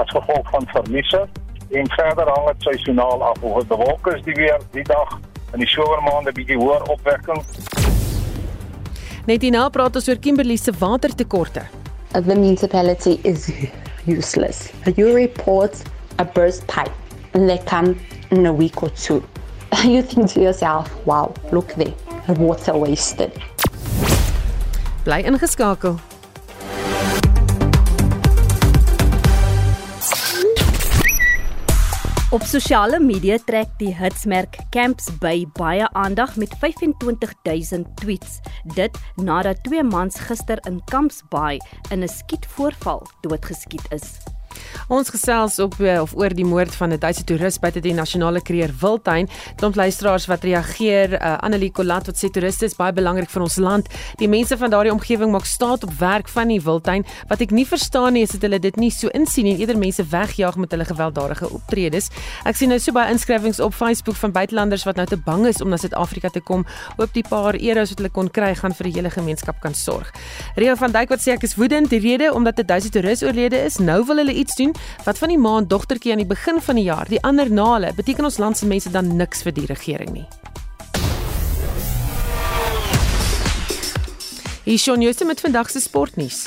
as gevolg van verliese en verder hang dit seisoonaal af. Of dit bewolk is die weer die dag in die somermaande bietjie hoër opwekking. Net hierna praat ons oor Kimberley se watertekorte. The municipality is useless. You report a burst pipe and they come in a week or two. <laughs> You think to yourself, wow, look there, the water wasted. Bly ingeskakel. Op sosiale media trek die hitsmerk Camps by baie aandag met 25000 tweets. Dit nadat twee mans gister in Camps Bay in 'n skietvoorval doodgeskiet is. Ons gesels op eh, of oor die moord van 'n Duitse toerist by die nasionale kreer Wildtuin. Klomp luisteraars wat reageer. Uh, Annelie Colat wat sê toeriste is baie belangrik vir ons land. Die mense van daardie omgewing maak staat op werk van die Wildtuin. Wat ek nie verstaan nie is dat hulle dit nie so insien en eerder mense wegjaag met hulle gewelddadige optredes. Ek sien nou so baie inskrywings op Facebook van buitelanders wat nou te bang is om na Suid-Afrika te kom. Hoop die paar euros wat hulle kon kry gaan vir die hele gemeenskap kan sorg. Rio van Dijk wat sê ek is woedend die rede omdat 'n Duitse toerist oorlede is. Nou wil hulle iets doen wat van die maand dogtertjie aan die begin van die jaar, die ander na hulle, beteken ons land se mense dan niks vir die regering nie. Hier is Shaun Jooste met vandag se sportnuus.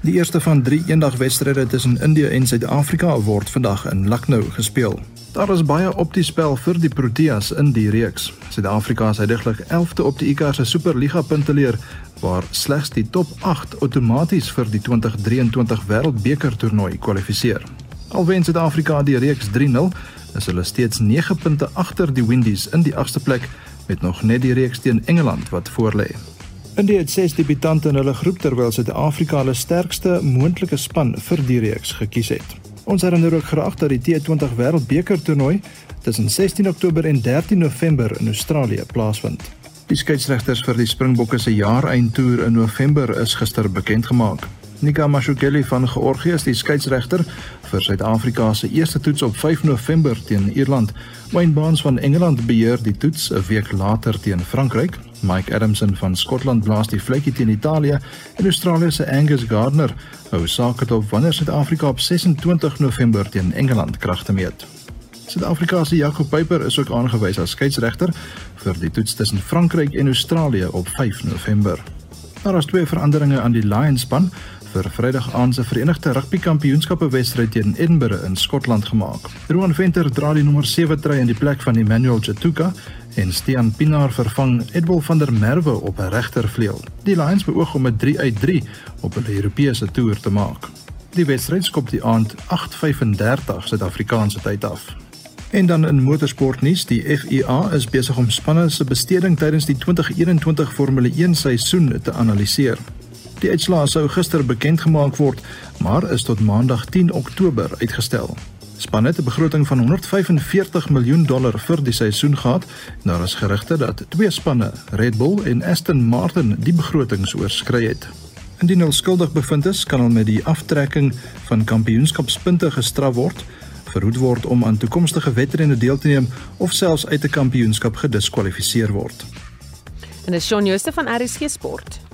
Die eerste van 3 eendagwedstryde tussen Indië en Suid-Afrika word vandag in Lucknow gespeel. Daar is baie op die spel vir die Proteas in die reeks. Suid-Afrika is uiteindelik 11de op die ICC se Superliga punteleer waar slegs die top 8 outomaties vir die 2023 Wêreldbeker toernooi kwalifiseer. Alwen Suid-Afrika die reeks 3-0, is hulle steeds 9 punte agter die Windies in die 8ste plek met nog net die reeks teen Engeland wat voorlê. Indie het ses debutante in hulle groep terwyl Suid-Afrika hulle sterkste moontlike span vir die reeks gekies het. Ons herinner ook graag dat die T20 Wêreldbeker toernooi tussen 16 Oktober en 13 November in Australië plaasvind. Die skeieregters vir die Springbokke se jaareindtoer in November is gister bekend gemaak. Nika Mashukeli van Georgië is die skeieregter vir Suid-Afrika se eerste toets op 5 November teen Ierland. Wayne Barnes van Engeland beheer die toets 'n week later teen Frankryk. Mike Adamson van Skotland blaas die vletjie teen Italië en Australië se Angus Gardner hou sake op wanneer Suid-Afrika op 26 November teen Engeland kragte meet. Suid-Afrika se Jacob Peyper is ook aangewys as skeieregter vir die toets tussen Frankryk en Australië op 5 November. Daar is twee veranderinge aan die Lions span vir Vrydag aand se Verenigde Rugby Kampioenskappe wedstryd teen Edinburgh in Skotland gemaak. Rowan Venter dra die nommer 7 trui in die plek van Emmanuel Chatuka en Stean Pinaar vervang Edwil van der Merwe op 'n regtervleuel. Die Lions beoog om 'n 3 uit 3 op hulle Europese toer te maak. Die wedstryd skop die aand 8:35 Suid-Afrikaanse tyd af. En dan in motorsportnuus, die FIA is besig om spanne se besteding tydens die 2021 Formule 1 seisoen te analiseer. Die uitslae sou gister bekend gemaak word, maar is tot Maandag 10 Oktober uitgestel. Span het 'n begroting van 145 miljoen dollar vir die seisoen gehad. Daar is gerugte dat twee spanne, Red Bull en Aston Martin, die begrotings oorskry het. Indien hulle skuldig bevind is, kan hulle met die aftrekking van kampioenskapspunte gestraf word, verhoed word om aan toekomstige wedrenne deel te neem of selfs uit 'n kampioenskap gediskwalifiseer word. En dis Shaun Jooste van RSG Sport.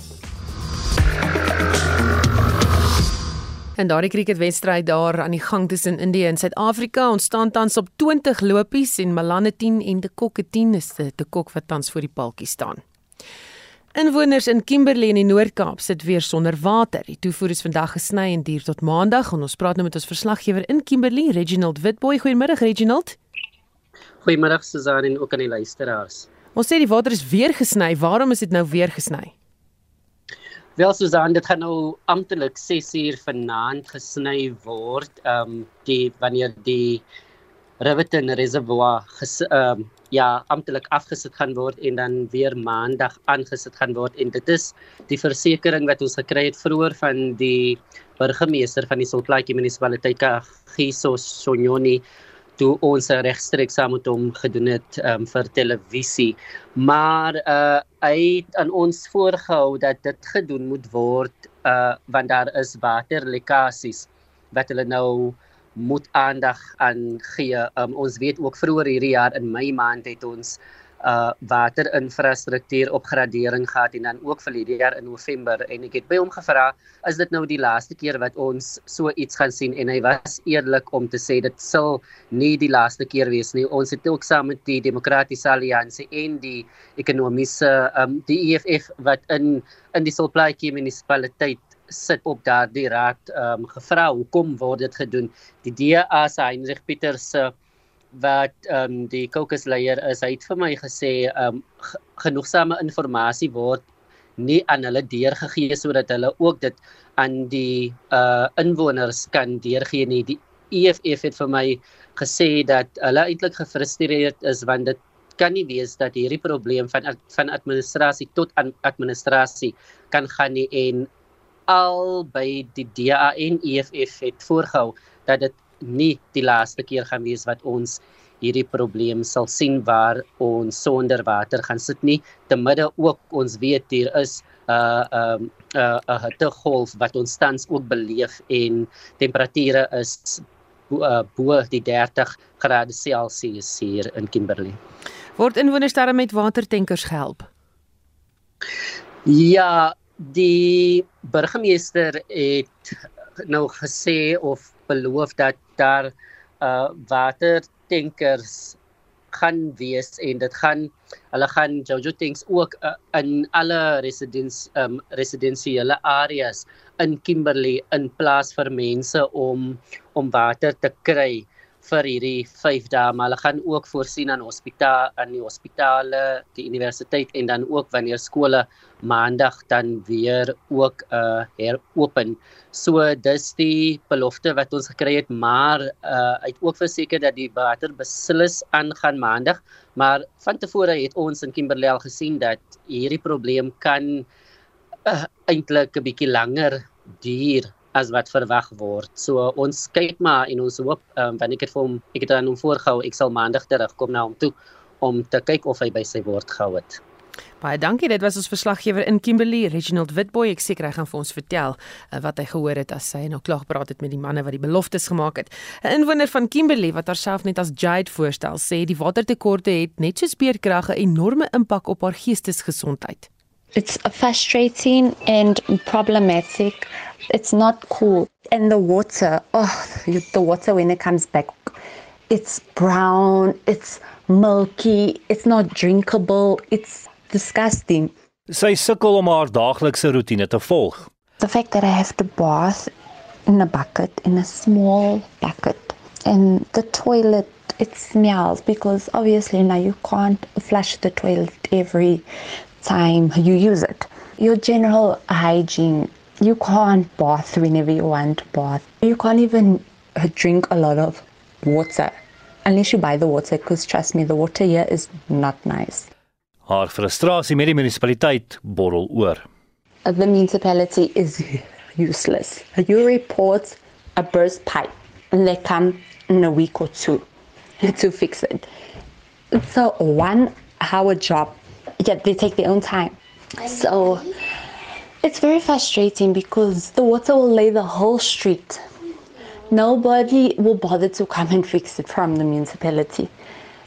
En daardie cricketwedstryd daar aan die gang tussen Indië en Suid-Afrika ontstaan tans op 20 lopies en Malane 10 en De Kokke 10 is De Kok wat tans voor die paltjie staan. Inwoners in Kimberley in die Noord-Kaap sit weer sonder water. Die toevoer is vandag gesny en duur tot Maandag en ons praat nou met ons verslaggewer in Kimberley, Reginald Witboy. Goeiemôre Reginald. Goeiemôre Susan en ook aan die luisteraars. Ons sê die water is weer gesny. Waarom is dit nou weer gesny? Wel Susan, dit gaan nou amptelik 6 uur vanaand gesny word. Ehm um, die wanneer die Riverton Reservoir ehm um, ja, amptelik afgesit gaan word en dan weer maandag aangesit gaan word en dit is die versekering wat ons gekry het vroeër van die burgemeester van die Salt Lake munisipaliteit Giso Sonyoni toe ons regstreeks saam met hom gedoen het um, vir televisie. Maar uh, hy het aan ons voorgehou dat dit gedoen moet word uh, want daar is waterlekkasies wat hulle nou moet aandag aan gee. Um, ons weet ook vroeër hierdie jaar in Mei maand het ons uh waterinfrastruktuur opgradering gehad en dan ook vir hierdie jaar in November. En ek het by hom gevra is dit nou die laaste keer wat ons so iets gaan sien? En hy was eerlik om te sê dit sal nie die laaste keer wees nie. Ons het ook saam met die demokratiese alliansie en die ekonomiese um die EFF wat in in die Solplaatjie munisipaliteit sit op daardie raad um gevra hoekom word dit gedoen? Die DA se Heinrich Pieters se uh, wat ehm um, die kokesleier is, hy het vir my gesê ehm um, genoegsame inligting word nie aan hulle deurgegee sodat hulle ook dit aan die uh inwoners kan deurgee nie. Die EFF het vir my gesê dat hulle eintlik gefrustreerd is want dit kan nie wees dat hierdie probleem van van administrasie tot aan administrasie kan gaan nie en al by die DA en EFF het voorgehou dat dit nie die laaste keer gaan wees wat ons hierdie probleem sal sien waar ons sonder water gaan sit nie te midde ook ons weet hier is 'n uh, 'n um, uh, 'n hittegolf wat ons tans ook beleef en temperature is bo, uh, bo die 30 grade Celsius hier in Kimberley. Word inwoners daar met watertankers gehelp? Ja, die burgemeester het nou gesê of beloof dat daar uh watertankers gaan wees en dit gaan hulle gaan Jojo tanks ook uh, in alle residens um residensiële areas in Kimberley in plaas vir mense om om water te kry vir hierdie 5 dae maar hulle gaan ook voorsien aan hospitaal aan die hospitale, die universiteit en dan ook wanneer skole maandag dan weer ook uh heropen. So dis die belofte wat ons gekry het, maar uh uit ook verseker dat die water beslis aangaan maandag, maar van tevore het ons in Kimberley al gesien dat hierdie probleem kan uh, eintlik 'n bietjie langer duur as wat verwag word. So ons kyk maar en ons hoop um, wanneer ek het vir hom ek het aan hom voorgehou ek sal maandag terugkom na hom toe om te kyk of hy by sy woord gehou het. Baie dankie. Dit was ons verslaggewer in Kimberley, Reginald Witboy. Ek seker hy gaan vir ons vertel uh, wat hy gehoor het as hy nou klaar gepraat het met die manne wat die beloftes gemaak het. 'n Inwoner van Kimberley wat haarself net as Jade voorstel, sê die watertekorte het net soos beerkrag 'n enorme impak op haar geestesgesondheid. It's frustrating and problematic It's not cool. And the water, oh, the water when it comes back, it's brown, it's milky, it's not drinkable, it's disgusting. Sy sukkel om haar daaglikse roetine te volg. The fact that I have to bath in a bucket, in a small bucket, and the toilet it smells because obviously now you can't flush the toilet every time you use it. Your general hygiene you can't bath whenever you want to bath. You can't even drink a lot of water unless you buy the water because trust me the water here is not nice. Haar frustrasie met die munisipaliteit borrel oor. The municipality is useless. You report a burst pipe and they come in a week or two to fix it. It's a one hour job. Yet they take their own time. So it's very frustrating because the water will lay the whole street. Nobody will bother to come and fix it from the municipality.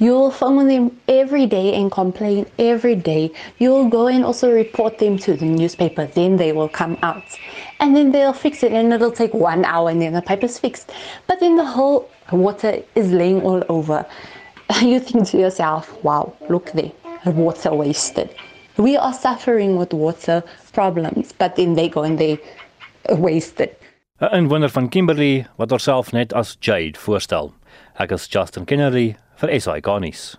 You'll phone them every day and complain every day. You'll go and also report them to the newspaper. Then they will come out. And then they'll fix it and it'll take one hour and then the pipe is fixed. But then the whole water is laying all over. <laughs> You think to yourself, wow, look there, water wasted. We are suffering with water problems, but then they go and they waste it. 'n Inwoner van Kimberley wat homself net as Jade voorstel. Ek is Justin Kennedy vir SI Garnis.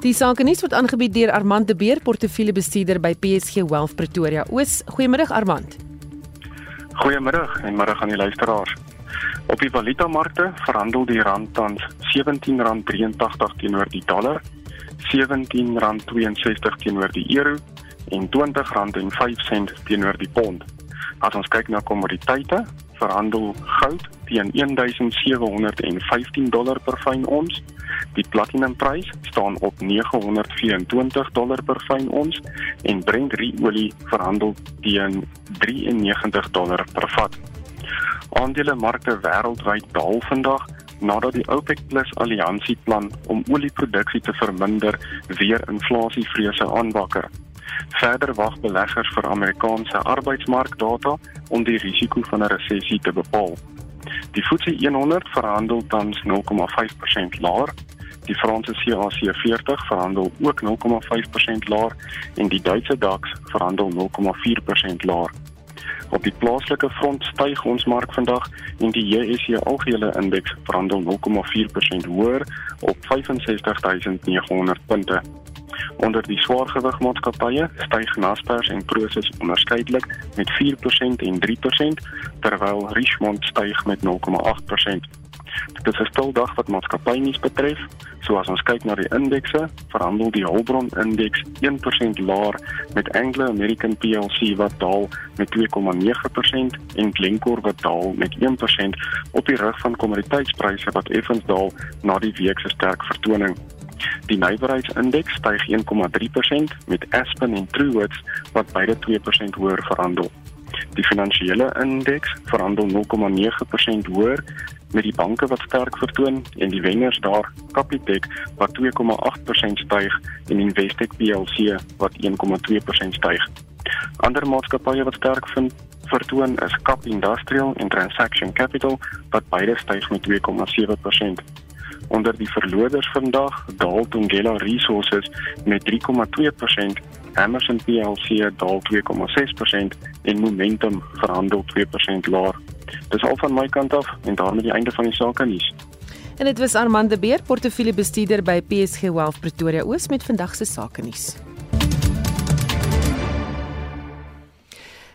Die sake nuus word aangebied deur Armand de Beer, portefeuljebestuurder by PSG Wealth Pretoria. Oos, goeiemiddag Armand. Goeiemiddag en middag aan die luisteraars. Op die valutamarkte verhandel die rand tans R17.83 teenoor die dollar R17.62 teenoor die euro en R20.05 teenoor die pond. As ons kyk na kommoditeite, verhandel goud teen 1715 dollar per fyn ons. Die platinumprys staan op 924 dollar per fyn ons en Brent olie verhandel teen 93 dollar per vat. Aandelemarkte wêreldwyd daal vandag nadat die OPEC+ alliansieplan om olieproduksie te verminder weer inflasievrese aanwakker. Verder wag beleggers vir Amerikaanse arbeidsmarkdata om die risiko van 'n resessie te bepaal. Die FTSE 100 verhandel tans 0,5% laer. Die Franse CAC 40 verhandel ook 0,5% laer en die Duitse DAX verhandel 0,4% laer. Op die plaaslike front styg ons mark vandag en die JSE algehele indeks verhandel 0,4% hoër op 65900 punte. Onder die swaargewigmaatskappye styg Naspers en Prosus onderskeidelik met 4% en 3% terwyl Richemont styg met 0,8%. Dit is 'n stil dag wat maatskappynuus betref. So as ons kyk na die indekse, verhandel die Holbron indeks 1% laer met Anglo American plc wat daal met 2,9% en Glencore wat daal met 1% op die rug van kommoditeitspryse wat effens daal na die week se sterk vertoning. Die nywerheidsindeks styg 1,3% met Aspen en Truworths wat beide 2% hoër verhandel. Die finansiële indeks verhandel 0,9% hoër met die banke wat sterk vertoon en die wenners daar Capitec wat 2,8% styg en Investec plc wat 1,2% styg. Ander maatskappye wat sterk vind vertoon is Cap Industrial en Transaction Capital wat beide styg met 2,7%. Onder die verloders vandag daal Tungela Resources met 3,2%, Emerson plc daal 2,6% en Momentum verhandel 2% laer. Dis al van my kant af en daarmee die einde van die sake nuus. En dit was Armand de Beer, portefeuljebestuurder by PSG Wealth Pretoria Oos met vandag se sake nuus.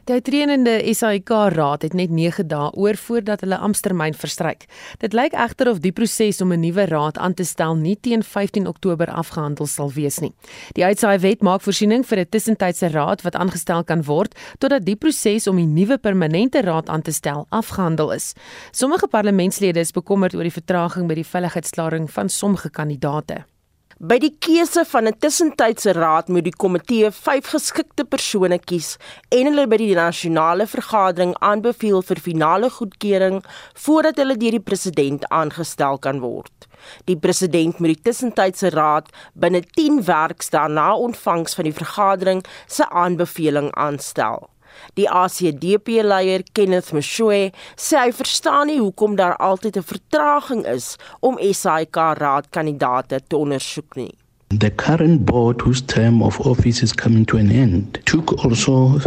Die uitredende SAIK raad het net 9 dae oor voordat hulle amptetermyn verstryk. Dit lyk egter of die proses om 'n nuwe raad aan te stel nie teen 15 Oktober afgehandel sal wees nie. Die uitsaai wet maak voorsiening vir 'n tussentydse raad wat aangestel kan word totdat die proses om die nuwe permanente raad aan te stel afgehandel is. Sommige parlementslede is bekommerd oor die vertraging by die veiligheidsklaring van sommige kandidaate. By die keuse van 'n tussentydse raad moet die komitee 5 geskikte persone kies en hulle by die nasionale vergadering aanbeveel vir finale goedkeuring voordat hulle deur die president aangestel kan word. Die president moet die tussentydse raad binne 10 werkdae na ontvangs van die vergadering se aanbeveling aanstel. Die ACDP-leier Kenneth Mshwe sê hy verstaan nie hoekom daar altyd 'n vertraging is om SAIK-raadkandidate te ondersoek nie. The current board whose term of office is coming to an end took also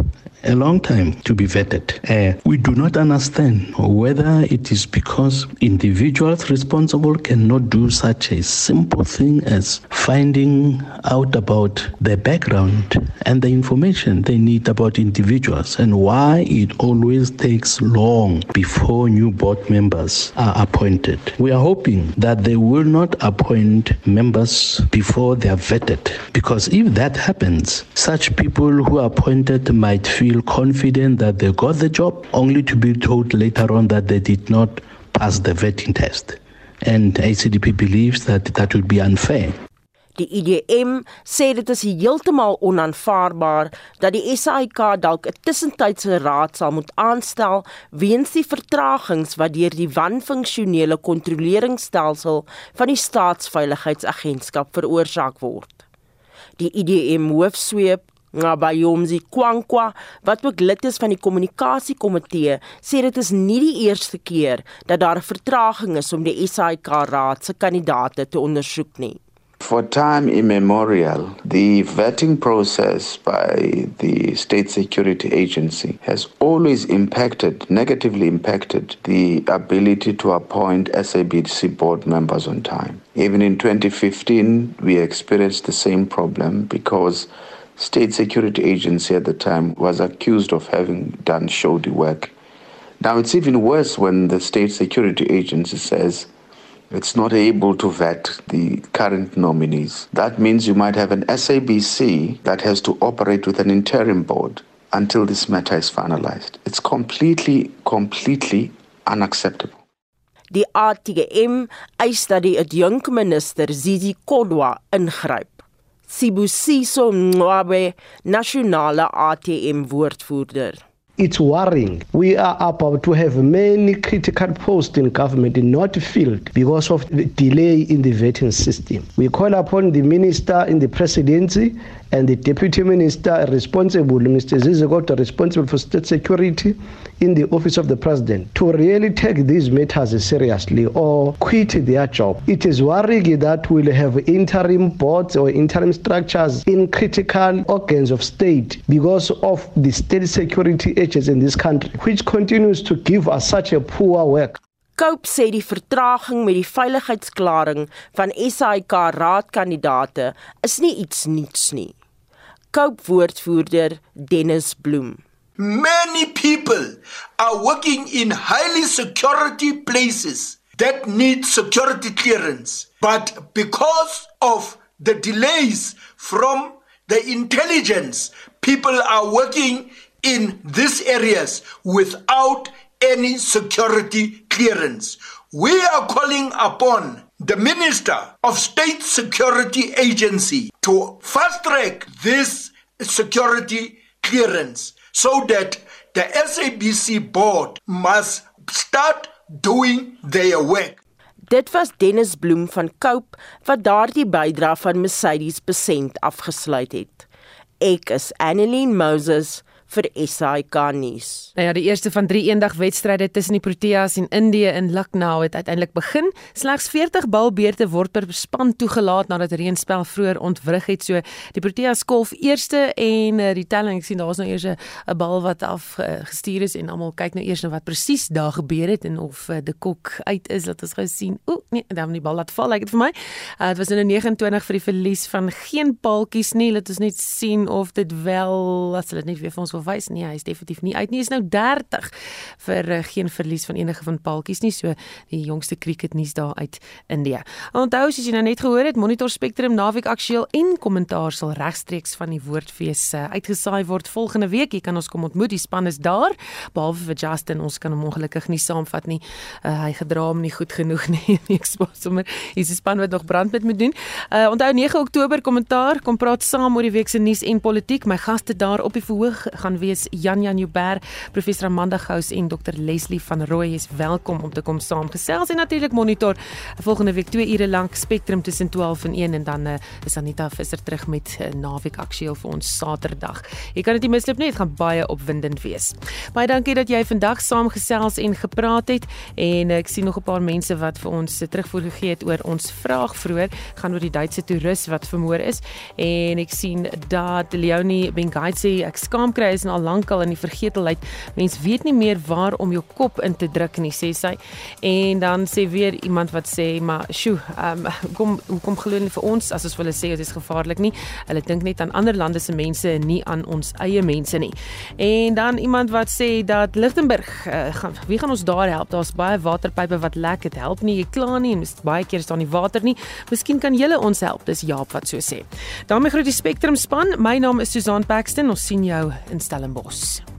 a long time to be vetted. Uh, we do not understand whether it is because individuals responsible cannot do such a simple thing as finding out about their background and the information they need about individuals and why it always takes long before new board members are appointed. We are hoping that they will not appoint members before they are vetted because if that happens, such people who are appointed might feel feel confident that they got the job, only to be told later on that they did not pass the vetting test. And ACDP believes that that would be unfair. Die IDM sê dit is heeltemal onaanvaarbaar dat die SAIK dalk 'n tussentydse raad sal moet aanstel weens die vertragings wat deur die wanfunksionele kontroleringstelsel van die staatsveiligheidsagentskap veroorsaak word. Die IDM hoofsweep Ngabayomzi Kwankwa wat ook lid is van die kommunikasiekomitee sê dit is nie die eerste keer dat daar 'n vertraging is om die SAIK raad se kandidaate te ondersoek nie. For time immemorial, the vetting process by the State Security Agency has always impacted, negatively impacted, the ability to appoint SABC board members on time. Even in 2015, we experienced the same problem because State Security Agency at the time was accused of having done shoddy work. Now it's even worse when the State Security Agency says it's not able to vet the current nominees. That means you might have an SABC that has to operate with an interim board until this matter is finalized. It's completely, completely unacceptable. Die ATM eis dat die adjunk minister Zizi Kodwa ingryp. Sibusiso nasionale ATM woordvoerder. It's worrying. We are about to have many critical posts in government not filled because of the delay in the vetting system. We call upon the minister in the presidency and the deputy minister responsible, Mr. Zizekota, responsible for state security in the office of the president, to really take these matters seriously or quit their job. It is worrying that we'll have interim boards or interim structures in critical organs of state because of the state security agents in this country, which continues to give us such a poor work. Cope sê die vertraging met die veiligheidsklaring van SAIK raadkandidate is nie iets nuuts nie. Cope woordvoerder Dennis Bloem. Many people are working in highly security places that need security clearance but because of the delays from the intelligence people are working in these areas without any security clearance. We are calling upon the Minister of State Security Agency to fast track this security clearance so that the SABC board must start doing their work. Dit was Dennis Bloem van Cope wat daardie bydrae van Mercedes besend afgesluit het. Ek is Annelien Moses vir SAK nuus. Nou ja, die eerste van 3 eendag wedstryde tussen die Proteas en Indië in Lucknow het uiteindelik begin. Slegs 40 balbeurte word per span toegelaat nadat reënspel vroeër ontwrig het. So die Proteas kolf eerste en uh, die telling ek sien daar's nou eers 'n bal wat afgestuur uh, is en almal kyk nou eers na wat presies daar gebeur het en of uh, die kok uit is dat ons gou sien. Ooh, nee, dan die bal laat val, lyk like dit vir my. Uh, dit was in 'n 29 vir die verlies van geen paaltjies nie. Laat ons net sien of dit wel as hulle net weer vir ons wil wys nie, hy is definitief nie uit nie. Hy is nou 30 vir uh, geen verlies van enige van paaltjies nie. So die jongste cricket nuus daar uit India. Onthou as jy nou net gehoor het, Monitor Spectrum naweek aktueel en kommentaar sal regstreeks van die woordfees uh, uitgesaai word volgende week. Jy kan ons kom ontmoet. Die span is daar. Behalwe vir Justin, ons kan hom ongelukkig nie saamvat nie. Uh, hy gedra hom nie goed genoeg nie. <laughs> Ek sê sommer, hier's 'n span wat nog brand met moet doen. Uh, onthou 9 Oktober kommentaar, kom praat saam oor die week se nuus en politiek. My gaste daar op die verhoog gaan wees Jan Jan Joubert, professor Amanda Gous en Dr Leslie van Rooi is welkom om te kom saamgesels en natuurlik monitor volgende week 2 ure lank Spectrum tussen 12 en 1 en dan uh, is Anita Visser terug met uh, naweek aktueel vir ons Saterdag. Jy kan dit nie misloop nie, dit gaan baie opwindend wees. Baie dankie dat jy vandag saamgesels en gepraat het en uh, ek sien nog 'n paar mense wat vir ons uh, terugvoer gegee het oor ons vraag vroeër gaan oor die Duitse toerist wat vermoor is en ek sien dat Leonie Bengaitsi ek skaam kry is al lankal in die vergetelheid. Mens weet nie meer waar om jou kop in te druk nie, sê sy. En dan sê weer iemand wat sê, maar sjoe, um, kom kom glo nie vir ons as ons hulle sê dit is gevaarlik nie. Hulle dink net aan ander lande se mense en nie aan ons eie mense nie. En dan iemand wat sê dat Lichtenburg uh, gaan wie gaan ons daar help? Daar's baie waterpype wat lek, dit help nie, jy kla nie en baie keer staan nie water nie. Miskien kan julle ons help. Dis Jaap wat so sê. daarmee groet die Spectrum span. My naam is Susan Paxton. Ons sien jou in Stellenbosch.